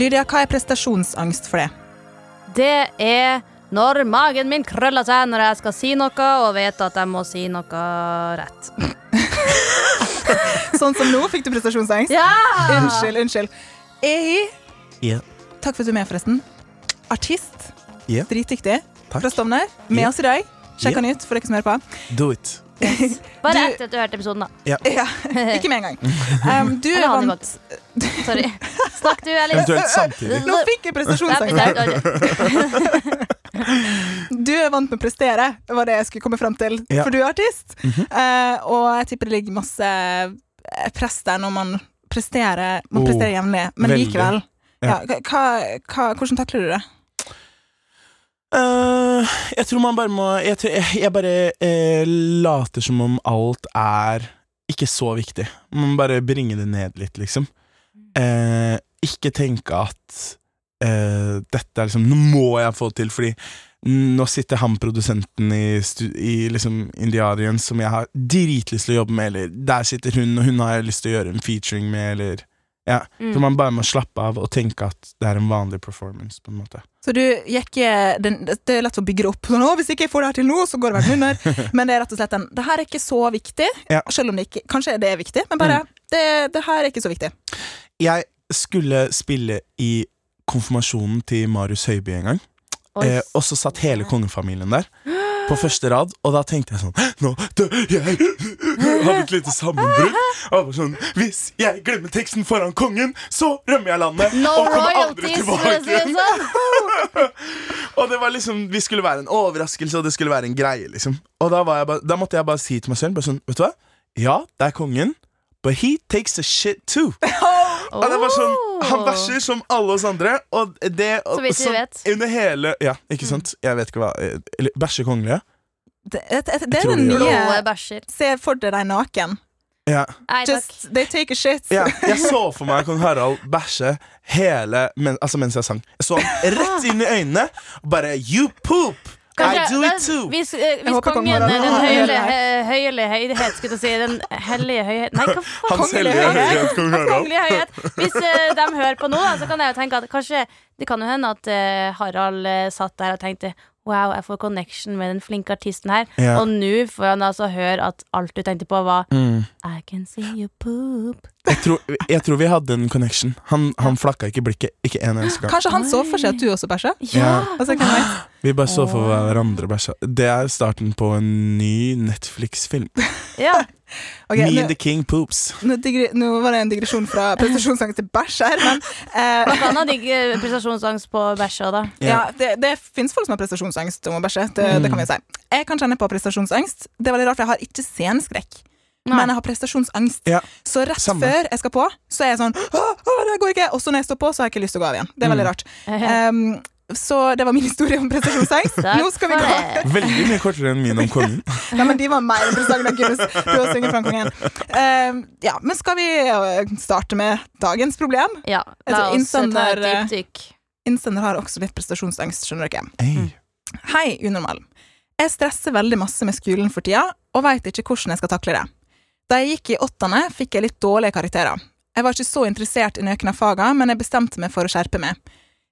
Lydia, hva er prestasjonsangst for det? Det er når magen min krøller seg når jeg skal si noe, og vet at jeg må si noe rett. Sånn som nå fikk du prestasjonsangst. Ja! Unnskyld, unnskyld. Ehi, yeah. takk for at du er med, forresten. Artist. Yeah. Dritdyktig. Takk. Fra Stovner. Med yeah. oss i dag. Sjekk han ut for dere som hører på. Do it. Bare Du- etter at du hørte episoden, da. Ja, Ikke med en gang. Um, du er vant Sorry. Snakk du, Alice. Eventuelt samtidig. Nå fikk jeg prestasjonsangst. Du er vant med å prestere, var det jeg skulle komme fram til. Ja. For du er artist. Mm -hmm. uh, og jeg tipper det ligger masse eh, press der når man presterer Man Oh, presterer jevnlig, men veldig. likevel. Ja. Ja. hva, hva, hvordan takler du det? Eh, jeg tror man bare må Jeg, tror, jeg, jeg bare eh, later som om alt er ikke så viktig. Man må bare bringe det ned litt, liksom. Uh, ikke tenke at uh, dette er liksom Nå må jeg få til, fordi nå sitter han produsenten i, i liksom Indiarien som jeg har dritlyst til å jobbe med, eller der sitter hun, og hun har jeg lyst til å gjøre en featuring med, eller Ja. Mm. Så man bare må slappe av og tenke at det er en vanlig performance, på en måte. Så du gikk eh, den, Det er lett å bygge det opp. Sånn, 'Hvis ikke jeg får det her til nå, så går det verden under'. Men det er rett og slett en Det her er ikke så viktig. Ja. Selv om det ikke Kanskje det er viktig, men bare det, det her er ikke så viktig. Jeg skulle spille i konfirmasjonen til Marius Høiby en gang, eh, og så satt hele kongefamilien der. På første rad, og da tenkte jeg sånn Nå dør jeg! Hadde et lite sammenbrudd. Og jeg sånn Hvis jeg glemmer teksten foran kongen, så rømmer jeg landet! No og kommer aldri tilbake. sånn. Og det var liksom Vi skulle være en overraskelse, og det skulle være en greie, liksom. Og da, var jeg bare, da måtte jeg bare si til meg selv bare sånn Vet du hva? Ja, det er kongen, but he takes a shit too. Og det var sånn, Han bæsjer som alle oss andre, og det og, Så vidt vi sånn vet. Under hele Ja, ikke sant? Jeg vet ikke hva eh, Eller bæsjer kongelige? Det, det, det, det er den de nye. Se for deg deg naken. Ja. Nei. Just, they take a shit. ja. Jeg så for meg kong Harald bæsje hele men, Altså mens jeg sang. Jeg så han rett inn i øynene og bare You poop! I do it too! Hvis, eh, hvis håper kongen, kongen har- den høyere, høyere høyhet, skulle jeg si, den hellige høyhet Nei, hva faen? Hans hellige høyhet. Harald. Kongelige høyhet. Hvis eh, de hører på nå, da, så kan jeg jo tenke at kanskje Det kan jo hende at eh, Harald eh, satt der og tenkte Wow, jeg får connection med den flinke artisten her. Ja. Og nå får han altså høre at alt du tenkte på, var Mm. I can see you poop. Jeg, tror, jeg tror vi hadde en connection. Han, han flakka ikke blikket ikke en eneste gang. Kanskje han så for seg at du også bæsja? Ja! Altså. Vi bare så for hverandre bæsja. Det er starten på en ny Netflix-film. ja. Okay, Me nå, the King Poops. nå, digre, nå var det en digresjon fra prestasjonsangst til bæsj her, men eh, annet digg eh, prestasjonsangst på bæsj òg, da. ja, det, det fins folk som har prestasjonsangst om å bæsje. Det, det kan vi si. Jeg kan kjenne på prestasjonsangst. Det er veldig rart, for jeg har ikke sceneskrekk. Nei. Men jeg har prestasjonsangst. Ja, Så rett samme. før jeg skal på, så er jeg sånn Åh, å, det går ikke! Og så når jeg står på, så har jeg ikke lyst til å gå av igjen. Det er veldig Mm. rart. Um, så det var min historie om prestasjonsangst. Nå skal vi gå. Veldig mye kortere enn min om kongen. Nei, men de var mer interessante. enn kunne du prøve å synge fra kongen. Uh, ja, men skal vi uh, starte med dagens problem? Ja, la oss eh, ta et dypdykk. Innsender har også litt prestasjonsangst, skjønner dere. Hey. Hei, unormal. Jeg stresser veldig masse med skolen for tida, og veit ikke hvordan jeg skal takle det. Da jeg gikk i åttende, fikk jeg litt dårlige karakterer. Jeg var ikke så interessert i noen av fagene, men jeg bestemte meg for å skjerpe meg.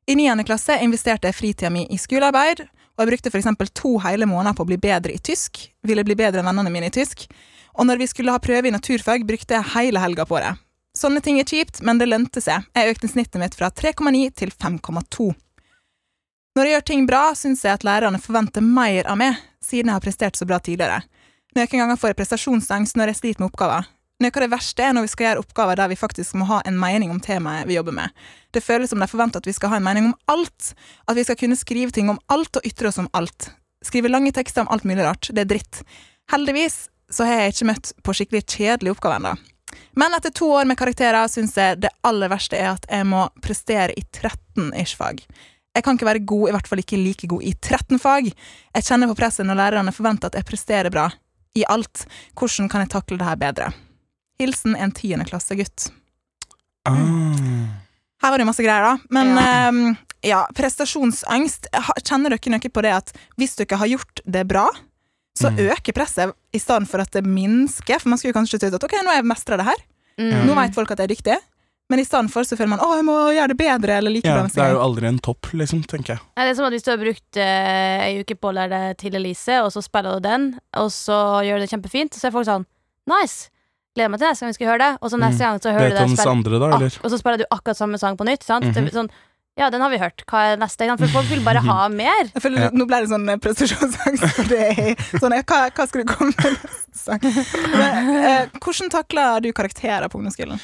I niende klasse investerte jeg fritida mi i skolearbeid, og jeg brukte eksempel to hele måneder på å bli bedre i tysk, ville bli bedre enn vennene mine i tysk, og når vi skulle ha prøve i naturfag, brukte jeg hele helga på det. Sånne ting er kjipt, men det lønte seg. Jeg økte snittet mitt fra 3,9 til 5,2. Når jeg gjør ting bra, syns jeg at lærerne forventer mer av meg, siden jeg har prestert så bra tidligere. Noen ganger får jeg prestasjonsangst når jeg sliter med oppgaver. Noe av det verste er når vi skal gjøre oppgaver der vi faktisk må ha en mening om temaet vi jobber med. Det føles som de forventer at vi skal ha en mening om alt, at vi skal kunne skrive ting om alt og ytre oss om alt. Skrive lange tekster om alt mulig rart. Det er dritt. Heldigvis så har jeg ikke møtt på skikkelig kjedelige oppgaver ennå. Men etter to år med karakterer syns jeg det aller verste er at jeg må prestere i 13 ish-fag. Jeg kan ikke være god, i hvert fall ikke like god i 13 fag. Jeg kjenner på presset når lærerne forventer at jeg presterer bra i alt. Hvordan kan jeg takle det her bedre? Hilsen en tiendeklassegutt. Ah. Her var det masse greier, da. Men Ja. ehm, ja, prestasjonsangst. Kjenner dere noe på det at hvis dere har gjort det bra, så Mm. øker presset i stedet for at det minsker? For man skulle kanskje tro at ok, nå har jeg mestra det her. Mm. Nå vet folk at jeg er dyktig. Men i stedet så føler man å, jeg må gjøre det bedre eller like Ja, bra det er jo aldri en topp, liksom, tenker jeg. Ja, det er som at hvis du har brukt eh, ei uke på å lære deg til Elise, og så spiller du den, og så gjør du det kjempefint, så er folk sånn Nice! Gleder meg til neste gang vi skal høre det. Og så neste Mm. gang så hører Vet du det andre, da, eller? og så spiller du akkurat samme sang på nytt. Sant? Mm er sånn, ja, den har vi hørt. Hva er neste? For folk vil bare ha mer. Jeg føler Ja. Nå ble det sånn eh, prestasjonsangst for det. Sånn, hva, hva skal du komme med neste sang? Men, eh, hvordan takler du karakterer på ungdomsskolen?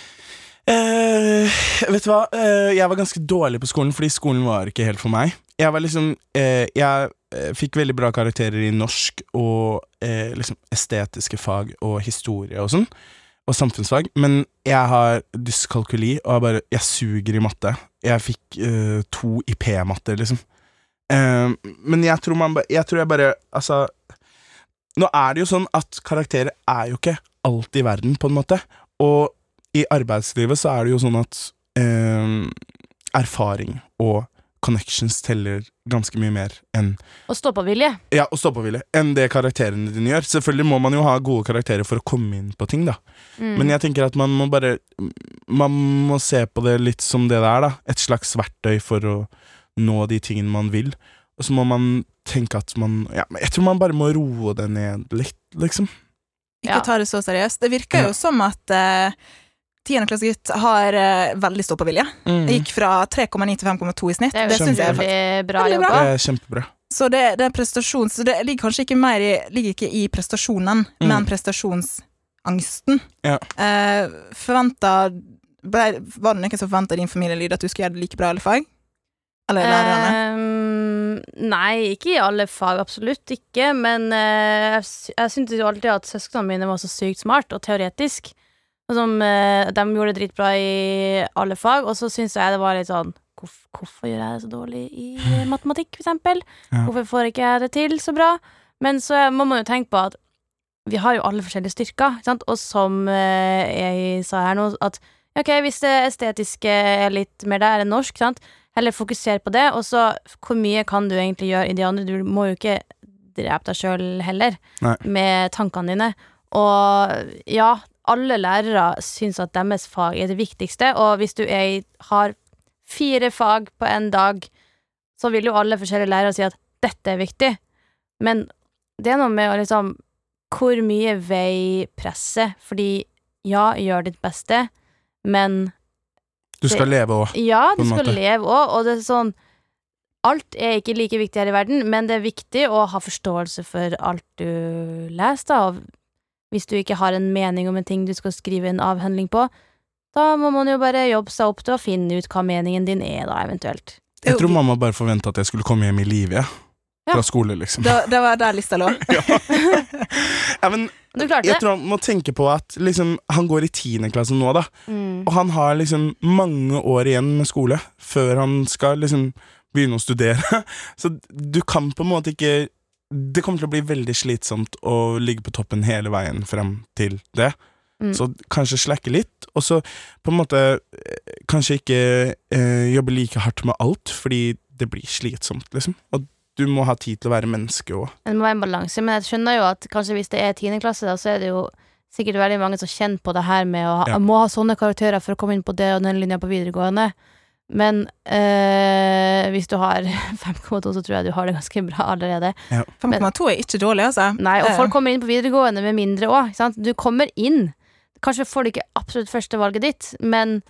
Eh, vet du hva? Eh, jeg var ganske dårlig på skolen, fordi skolen var ikke helt for meg. Jeg var liksom eh, Jeg fikk veldig bra karakterer i norsk og liksom estetiske fag og historie og sånn. Og samfunnsfag. Men jeg har dyskalkuli, og jeg bare Jeg suger i matte. Jeg fikk to i P-matte, liksom. Men jeg tror man bare Jeg tror jeg bare Altså Nå er det jo sånn at karakterer er jo ikke alt i verden, på en måte. Og i arbeidslivet så er det jo sånn at eh, erfaring og connections teller ganske mye mer enn Og stå-på-vilje. ja, og stå-på-vilje enn det karakterene dine gjør. Selvfølgelig må man jo ha gode karakterer for å komme inn på ting, da. Mm. Men jeg tenker at man må bare Man må se på det litt som det det er, da. Et slags verktøy for å nå de tingene man vil. Og så må man tenke at man Ja, jeg tror man bare må roe det ned litt, liksom. Ikke Ja. ta det så seriøst. Det virker Ja. jo som at uh, tiendeklassegutt har uh, veldig stå-på-vilje. Det gikk fra 3,9 til 5,2 i snitt. det er Det, syns jeg veldig bra Veldig bra. Det er kjempebra. Så det, det er prestasjon Så det ligger kanskje ikke mer i Ligger ikke i prestasjonen, Mm. men prestasjonsangsten. Ja. Uh, forventa ble- Var det noen som forventa din familielyd at du skulle gjøre det like bra i alle fag? Eller lærerne? Um, nei, ikke i alle fag, absolutt ikke. Men uh, jeg, jeg syntes jo alltid at søsknene mine var så sykt smart og teoretisk. Som, eh, de gjorde det dritbra i alle fag, og så syns jeg det var litt sånn hvorf, Hvorfor gjør jeg det så dårlig i eh, matematikk, for eksempel? Ja. Hvorfor får ikke jeg det til så bra? Men så må man jo tenke på at vi har jo alle forskjellige styrker, sant? og som eh, jeg sa her nå, at ok, hvis det estetiske er litt mer der enn norsk, sant? heller fokuser på det, og så hvor mye kan du egentlig gjøre i de andre? Du må jo ikke drepe deg sjøl heller, Nei. med tankene dine. Og ja, alle lærere syns at deres fag er det viktigste, og hvis du er, i- har fire fag på en dag, så vil jo alle forskjellige lærere si at dette er viktig. Men det er noe med å liksom Hvor mye vei presset? Fordi ja, gjør ditt beste, men Du skal leve òg. ja, på du skal leve òg, og det er sånn Alt er ikke like viktig her i verden, men det er viktig å ha forståelse for alt du leser, da. Og hvis du ikke har en mening om en ting du skal skrive en avhandling på, da må man jo bare jobbe seg opp til å finne ut hva meningen din er, da, eventuelt. Jeg tror mamma bare forventa at jeg skulle komme hjem i live, jeg. Ja. Fra skole, liksom. Det, det var der lista lå. ja, men Du klarte jeg det. tror han må tenke på at liksom, han går i tiendeklasse nå, da. Mm. Og han har liksom mange år igjen med skole før han skal liksom begynne å studere. Så du kan på en måte ikke Det kommer til å bli veldig slitsomt å ligge på toppen hele veien frem til det. Mm. Så kanskje slakke litt, og så på en måte eh, kanskje ikke eh, jobbe like hardt med alt, fordi det blir slitsomt, liksom. Og du må ha tid til å være menneske òg. Det må være en balanse, men jeg skjønner jo at kanskje hvis det er tiendeklasse, da, så er det jo sikkert veldig mange som kjenner på det her med å ha, Ja. må ha sånne karakterer for å komme inn på det og den linja på videregående. Men øh, hvis du har 5,2, så tror jeg du har det ganske bra allerede. 5,2 er ikke dårlig, altså. Nei, og folk kommer inn på videregående med mindre òg. Du kommer inn. Kanskje får du ikke absolutt førstevalget ditt, men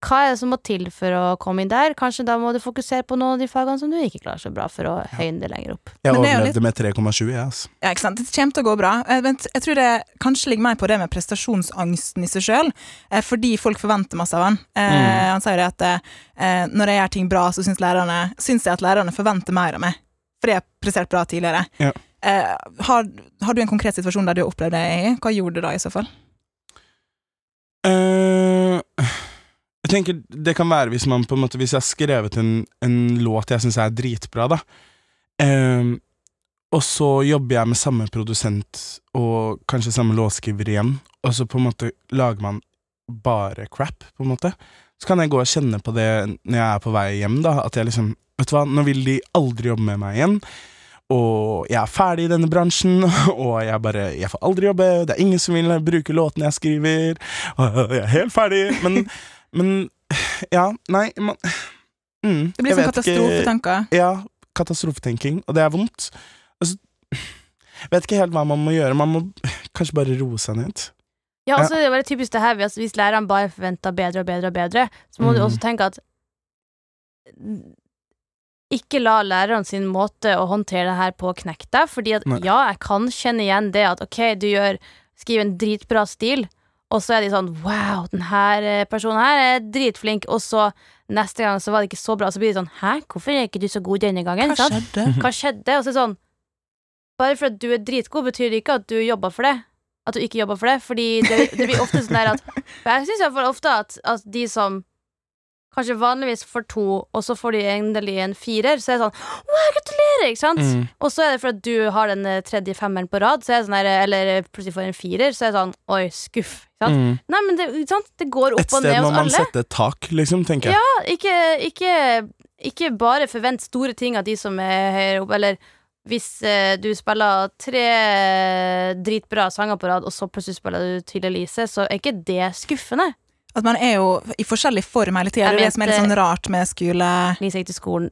hva er det som må til for å komme inn der? Kanskje da må du fokusere på noen av de fagene som du ikke klarer så bra, for å høyne det lenger opp. Jeg overlevde er overlevde med 3,7, jeg, altså. Ja, ikke sant? Det kommer til å gå bra. Eh, jeg tror det kanskje ligger mer på det med prestasjonsangsten i seg sjøl, fordi folk forventer masse av han. Eh, Mm. Han sier jo det at eh, når jeg gjør ting bra, så syns, lærerne, syns jeg at lærerne forventer mer av meg. Fordi jeg har prestert bra tidligere. Ja. Eh, har, har du en konkret situasjon der du har opplevd det i? Hva gjorde du da, i så fall? Eh, jeg Jeg tenker Det kan være hvis man på en måte Hvis jeg har skrevet en, en låt jeg syns er dritbra, da. Ehm, og så jobber jeg med samme produsent og kanskje samme låtskriver igjen, og så på en måte lager man bare crap, på en måte. Så kan jeg gå og kjenne på det når jeg er på vei hjem, da. At jeg liksom Vet du hva, nå vil de aldri jobbe med meg igjen. Og jeg er ferdig i denne bransjen, og jeg bare Jeg får aldri jobbe. Det er ingen som vil bruke låtene jeg skriver. Og jeg er helt ferdig. Men, men Ja, nei man, mm, Det blir jeg sånn vet ikke- katastrofetanker. Ja, katastrofetenking, og det er vondt. Altså, vet ikke helt hva man må gjøre. Man må kanskje bare roe seg ned. Ja, altså, det var typisk det her hvis, hvis læreren bare forventer bedre og bedre og bedre, så må du Mhm. også tenke at ikke la læreren sin måte å håndtere det her på knekke deg, fordi at Nei. ja, jeg kan kjenne igjen det at ok, du gjør skriver en dritbra stil, og så er de sånn wow, den her eh, personen her er dritflink, og så neste gang så var det ikke så bra, så blir de sånn hæ, hvorfor er ikke du så god denne gangen? Hva skjedde? Hva skjedde? Og så er det sånn Bare for at du er dritgod, betyr det ikke at du jobber for det. At du ikke jobber for det. Fordi det, det blir ofte sånn der at Jeg syns iallfall ofte at, at de som kanskje vanligvis får to, og så får de endelig en firer, så er det sånn Wow, gratulerer! Ikke sant? Mm. Og så er det for at du har den eh, tredje femmeren på rad, så er det sånn der, eller plutselig får en firer, så er det sånn Oi, skuff. Ikke sant? Mm. Nei, men det, ikke sant? det går opp og sted ned må hos man alle. sette tak, liksom, tenker jeg. Ja, ikke, ikke, ikke bare forvent store ting av de som er høyere oppe, eller hvis eh, du spiller tre dritbra sanger på rad, og så plutselig spiller du til Elise, så er ikke det skuffende. At man er jo i forskjellig form hele tida. Det er det som er litt sånn rart med skole... Lise gikk til skolen.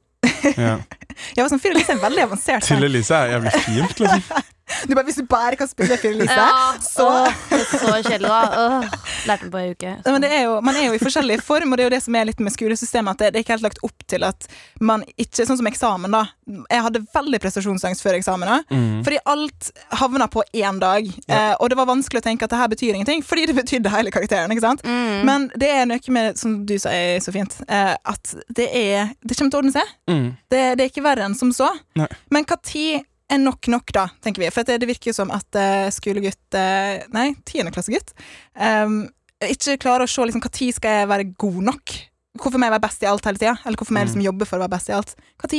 Ja. var sånn Fyr Elise er veldig avansert. Til. Elise er jævlig fint, liksom. Du bare, hvis du bare kan spille Fyr Elise Ja, så åh, det er så kjedelig, da. Åh, lærte den på ei uke. Men det er jo, Man er jo i forskjellig form, og det er jo det som er litt med skolesystemet. At det, det er ikke helt lagt opp til at man ikke Sånn som eksamen, da. Jeg hadde veldig prestasjonsangst før eksamen. da Mm. Fordi alt havna på én dag. Eh, og det var vanskelig å tenke at det her betyr ingenting, fordi det betydde hele karakteren. ikke sant? Mm. Men det er noe med, som du sa så fint, eh, at det er Det kommer til å ordne seg. Mm. Det, det er ikke verre enn som så. Nei. Men når er nok nok, da, tenker vi? For det, det virker jo som at eh, skolegutt eh, Nei, tiendeklassegutt um, ikke klarer å se liksom, når skal jeg være god nok. Hvorfor må jeg være best i alt hele tida? Eller hvorfor må jeg liksom jobbe for å være best i alt? Når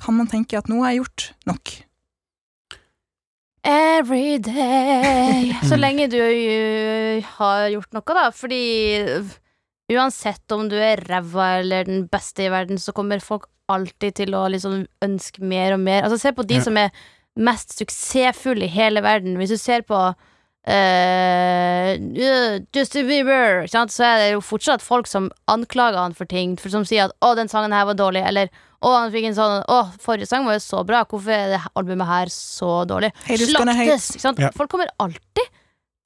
kan man tenke at nå har jeg gjort nok? Every day. Så Mm. lenge du har gjort noe, da. Fordi uansett om du er ræva eller den beste i verden, så kommer folk alltid til å liksom ønske mer og mer. Altså Se på de Ja. som er mest suksessfulle i hele verden. Hvis du ser på øh, Justin Bieber, så er det jo fortsatt folk som anklager han for ting, for som sier at 'å, den sangen her var dårlig', eller 'å, han fikk en sånn 'å, forrige sang var jo så bra, hvorfor er det albumet her så dårlig'? Haters. Slaktes! Ja. Folk kommer alltid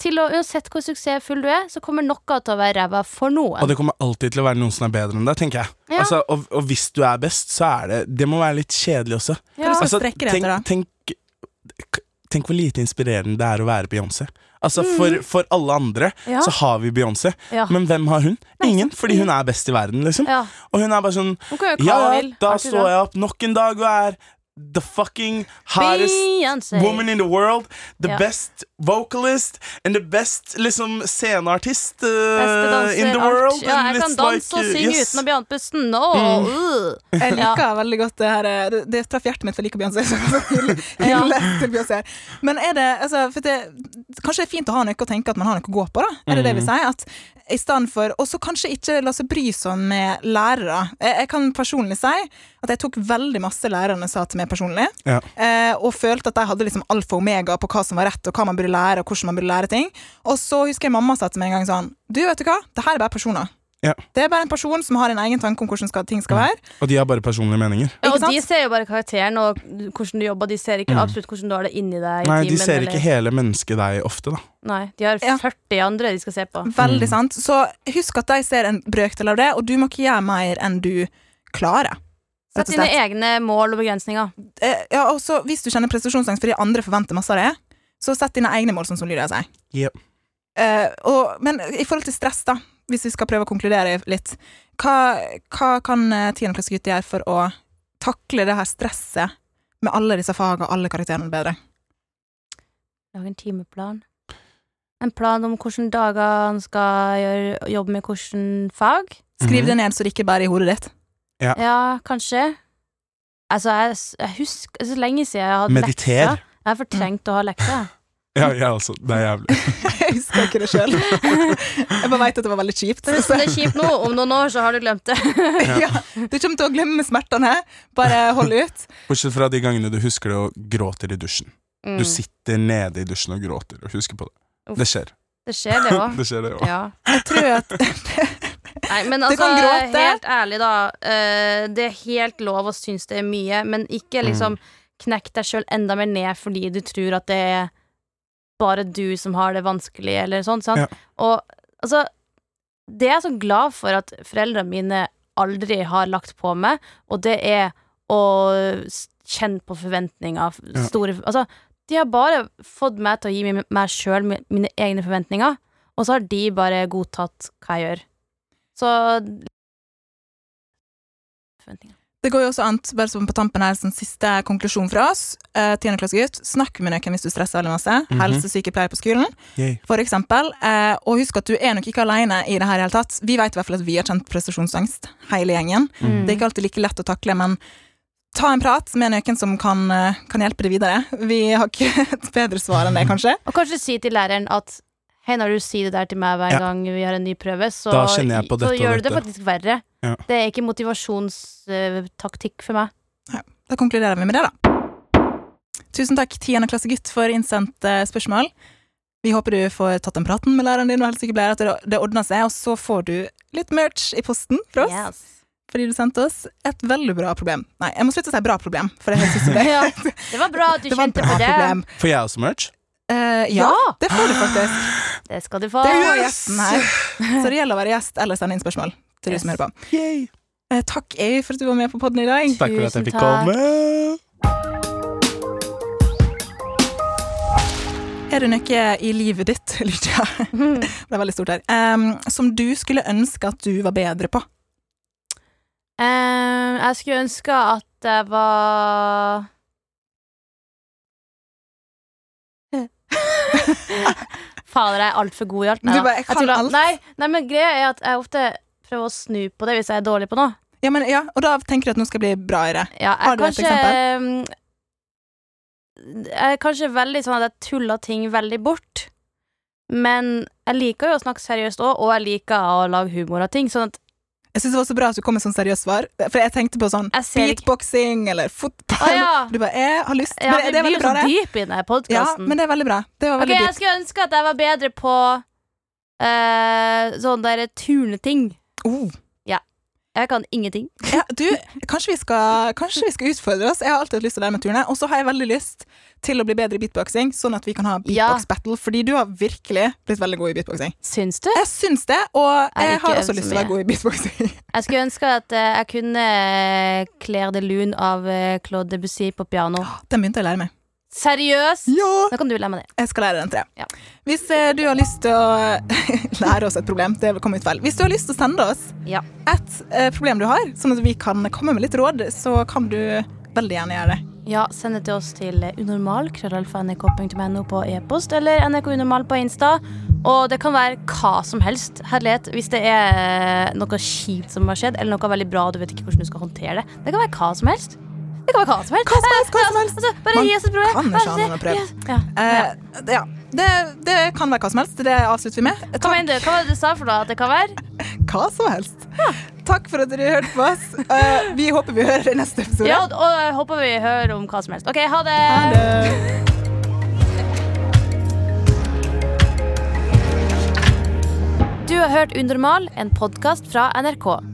til å, uansett hvor suksessfull du er, så kommer noe til å være ræva for noen. Og det kommer alltid til å være noen som er bedre enn deg, tenker jeg. Ja. Altså, og, og hvis du er best, så er det Det må være litt kjedelig også. Som Altså, tenk, tenk, tenk hvor lite inspirerende det er å være Beyoncé. Altså, for, for alle andre Mm. Ja. så har vi Beyoncé, Ja. men hvem har hun? Ingen, fordi hun er best i verden, liksom. ja. Og hun er bare sånn Ja, ja, da står jeg opp nok en dag og er the fucking hottest Beyonce. woman in the world. The Ja. best vocalist and the best liksom sceneartist uh, Beste danser, in the world. Ja, jeg kan danse like, og synge yes. uten å bli andpusten. pusten. Mm. uh. Jeg Ja. liker veldig godt det her eh, Det, det traff hjertet mitt, for jeg liker Beyoncé. Ja. Men er det, altså, for det Kanskje det er fint å ha noe å tenke at man har noe å gå på, da? Er det det vi Mhm. sier? At i stedet for Og så kanskje ikke la seg bry sånn med lærere. Jeg, jeg kan personlig si at jeg tok veldig masse lærerne sa til meg personlig, Ja. eh, og følte at de hadde liksom alfa og omega på hva som var rett, og hva man burde lære, og hvordan man burde lære ting. Og så husker jeg mamma sa til meg en gang sånn Du, vet du hva, det her er bare personer. Ja. Det er bare en person som har en egen tanke om hvordan skal, ting skal være. Og de har bare personlige meninger. Ja, og de ser jo bare karakteren og hvordan du jobber. De ser ikke Mm. absolutt hvordan du har det inni deg. Nei, Nei, de ser ser eller- ikke hele mennesket deg ofte, da. Nei, de har Ja. 40 andre de skal se på. Veldig Mm. sant. Så husk at de ser en brøkdel av det, og du må ikke gjøre mer enn du klarer. Sett dine egne mål og begrensninger. Eh, ja, og så Hvis du kjenner prestasjonsangst fordi andre forventer masse av det, så sett dine egne mål, sånn som Lydia sier. Yep. Eh, og, men i forhold til stress, da, hvis vi skal prøve å konkludere litt, hva, hva kan eh, tiendeklassegutter gjøre for å takle det her stresset med alle disse fagene og alle karakterene bedre? Lag en timeplan. En plan om hvilke dager han skal gjøre, jobbe med hvilke fag. Skriv Mhm. det ned, så det ikke bare er i hodet ditt. Ja, kanskje. Altså, jeg, jeg husker er så lenge siden jeg har hatt Mediter. lekser. Jeg har fortrengt å ha lekser. Ja, jeg også. Det er jævlig. Jeg husker ikke det sjøl. Jeg bare veit at det var veldig kjipt. Men hvis det er kjipt nå, om noen år så har du glemt det. Ja, du kommer til å glemme smertene. Bare hold ut. Bortsett fra de gangene du husker det og gråter i dusjen. Mm. Du sitter nede i dusjen og gråter og husker på det. Uff. Det skjer. Det skjer, det òg. Det skjer, det òg. Ja. Jeg tror at Nei, men altså, helt ærlig, da. eh, det er helt lov å synes det er mye, men ikke Mm. liksom knekk deg sjøl enda mer ned fordi du tror at det er bare du som har det vanskelig, eller sånn. Ja. Og altså Det er jeg så glad for at foreldrene mine aldri har lagt på meg, og det er å kjenne på forventninger. Store Ja. Altså, de har bare fått meg til å gi meg sjøl mine egne forventninger, og så har de bare godtatt hva jeg gjør. Så Forventninger. det går jo også an, bare som på tampen her, som siste konklusjon fra oss, eh, tiendeklassegutt, snakk med noen hvis du stresser veldig masse. Mhm. Helsesykepleier på skolen, Yay. for eksempel. Eh, og husk at du er nok ikke alene i det her i hele tatt. Vi vet i hvert fall at vi har kjent prestasjonsangst, hele gjengen. Mm. Det er ikke alltid like lett å takle, men ta en prat med noen som kan, eh, kan hjelpe deg videre. Vi har ikke et bedre svar enn det, kanskje. Og kanskje si til læreren at Hei, når du sier det der til meg hver Ja. gang vi har en ny prøve, så, Da kjenner jeg på dette så og gjør du det faktisk verre. Ja. Det er ikke motivasjonstaktikk for meg. Da konkluderer vi med det, da. Tusen takk, tiendeklassegutt, for innsendt uh, spørsmål. Vi håper du får tatt den praten med læreren din og helsesykepleier, at det, det ordner seg, og så får du litt merch i posten fra oss. Yes. Fordi du sendte oss et veldig bra problem. Nei, jeg må slutte å si bra problem, for det høres ut som det. Ja, det var bra at du kjente på det. problem. Får jeg også merch? Eh, ja, Ja. det får du faktisk. Det skal du få. Det gjesten her. Så det gjelder å være gjest eller sende inn spørsmål til Yes. du som hører på. Yay. Eh, takk, Ei, for at du var med på podden i dag. Takk for at jeg fikk komme. Er det noe i livet ditt, Lydia, det er veldig stort her, um, som du skulle ønske at du var bedre på? Eh, jeg skulle ønske at jeg var Fader, jeg er altfor god i alt. Nei, du bare, jeg kan alt. Nei, nei, men greia er at jeg ofte prøver å snu på det hvis jeg er dårlig på noe. Ja, men, ja, og da tenker du at nå skal bli bra i det. Ja, Har du et kanskje, mm, Jeg er kanskje veldig sånn at jeg tuller ting veldig bort. Men jeg liker jo å snakke seriøst òg, og jeg liker å lage humor av ting. Sånn at Jeg synes det var så bra at du kom med sånn seriøst svar, for jeg tenkte på sånn jeg beatboxing eller fotball. Ah, ja. Du bare, jeg har lyst. ja, men det, vi det er blir veldig bra, så det. dype i denne Ja, men det er veldig bra. Det var veldig jeg dypt. skulle ønske at jeg var bedre på uh, sånne der turneting. Oh. Jeg kan ingenting. Ja, du, kanskje vi, skal, kanskje vi skal utfordre oss. Jeg har alltid hatt lyst til å lære meg turene Og så har jeg veldig lyst til å bli bedre i beatboxing, sånn at vi kan ha Ja. beatbox-battle. Fordi du har virkelig blitt veldig god i beatboxing. Syns du? Jeg syns det, og Jeg jeg har også lyst til å være god i beatboxing. Jeg skulle ønske at eh, jeg kunne eh, Claire de Lune av eh, Claude Debussy på piano. Den begynte jeg å lære meg. Seriøst? Ja! Da kan du lære meg det. Jeg skal lære den til deg. Ja. Hvis eh, du har lyst til å lære oss et problem, det kom ut feil. Hvis du har lyst til å sende oss Ja. et eh, problem du har, sånn at vi kan komme med litt råd, så kan du veldig gjerne gjøre det. Ja, send det til oss til unormal, krøllalfa.nrk.no på e-post, eller nrkunormal på Insta. Og det kan være hva som helst. Herlighet, hvis det er noe kjipt som har skjedd, eller noe veldig bra, du vet ikke hvordan du skal håndtere det. Det kan være hva som helst. Det kan være hva som helst. Hva som helst, hva som helst. Altså, bare gi oss et problem. kan ikke ha noe prøve. Ja. Ja. Eh, ja. Det, det kan være hva som helst. Det avslutter vi med. Hva mener du? Hva var det du sa for noe at det kan være? hva som helst. Takk for at dere hørte på oss. Uh, vi håper vi hører i neste episode. Ja, og uh, håper vi hører om hva som helst. OK, ha det. Ha det. Du har hørt Unormal, en podkast fra NRK.